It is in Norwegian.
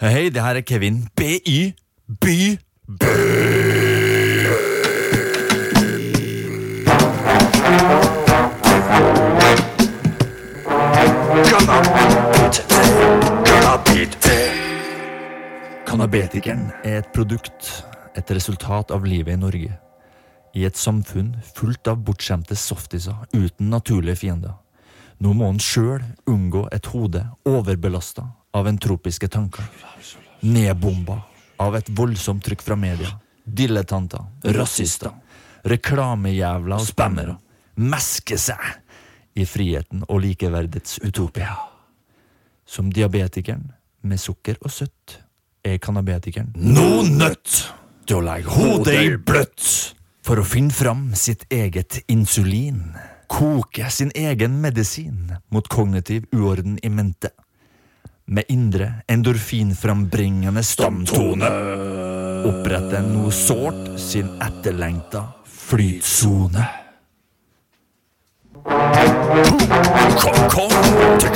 Hei, det her er Kevin. BY. By. Cannabetikeren er et produkt, et resultat av livet i Norge. I et samfunn fullt av bortskjemte softiser uten naturlige fiender. Nå må han sjøl unngå et hode overbelasta av entropiske tanker. Nedbomba av et voldsomt trykk fra media. Dilettanter, rasister, reklamejævler og spammere. Meske seg i friheten og likeverdets utopia. Som diabetikeren med sukker og søtt er cannabetikeren nå nødt til å legge hodet i bløtt for å finne fram sitt eget insulin. Koke sin egen medisin mot kognitiv uorden i mente med indre endorfinframbringende stamtone. Opprette noe sårt sin etterlengta flytsone. Kom, kom til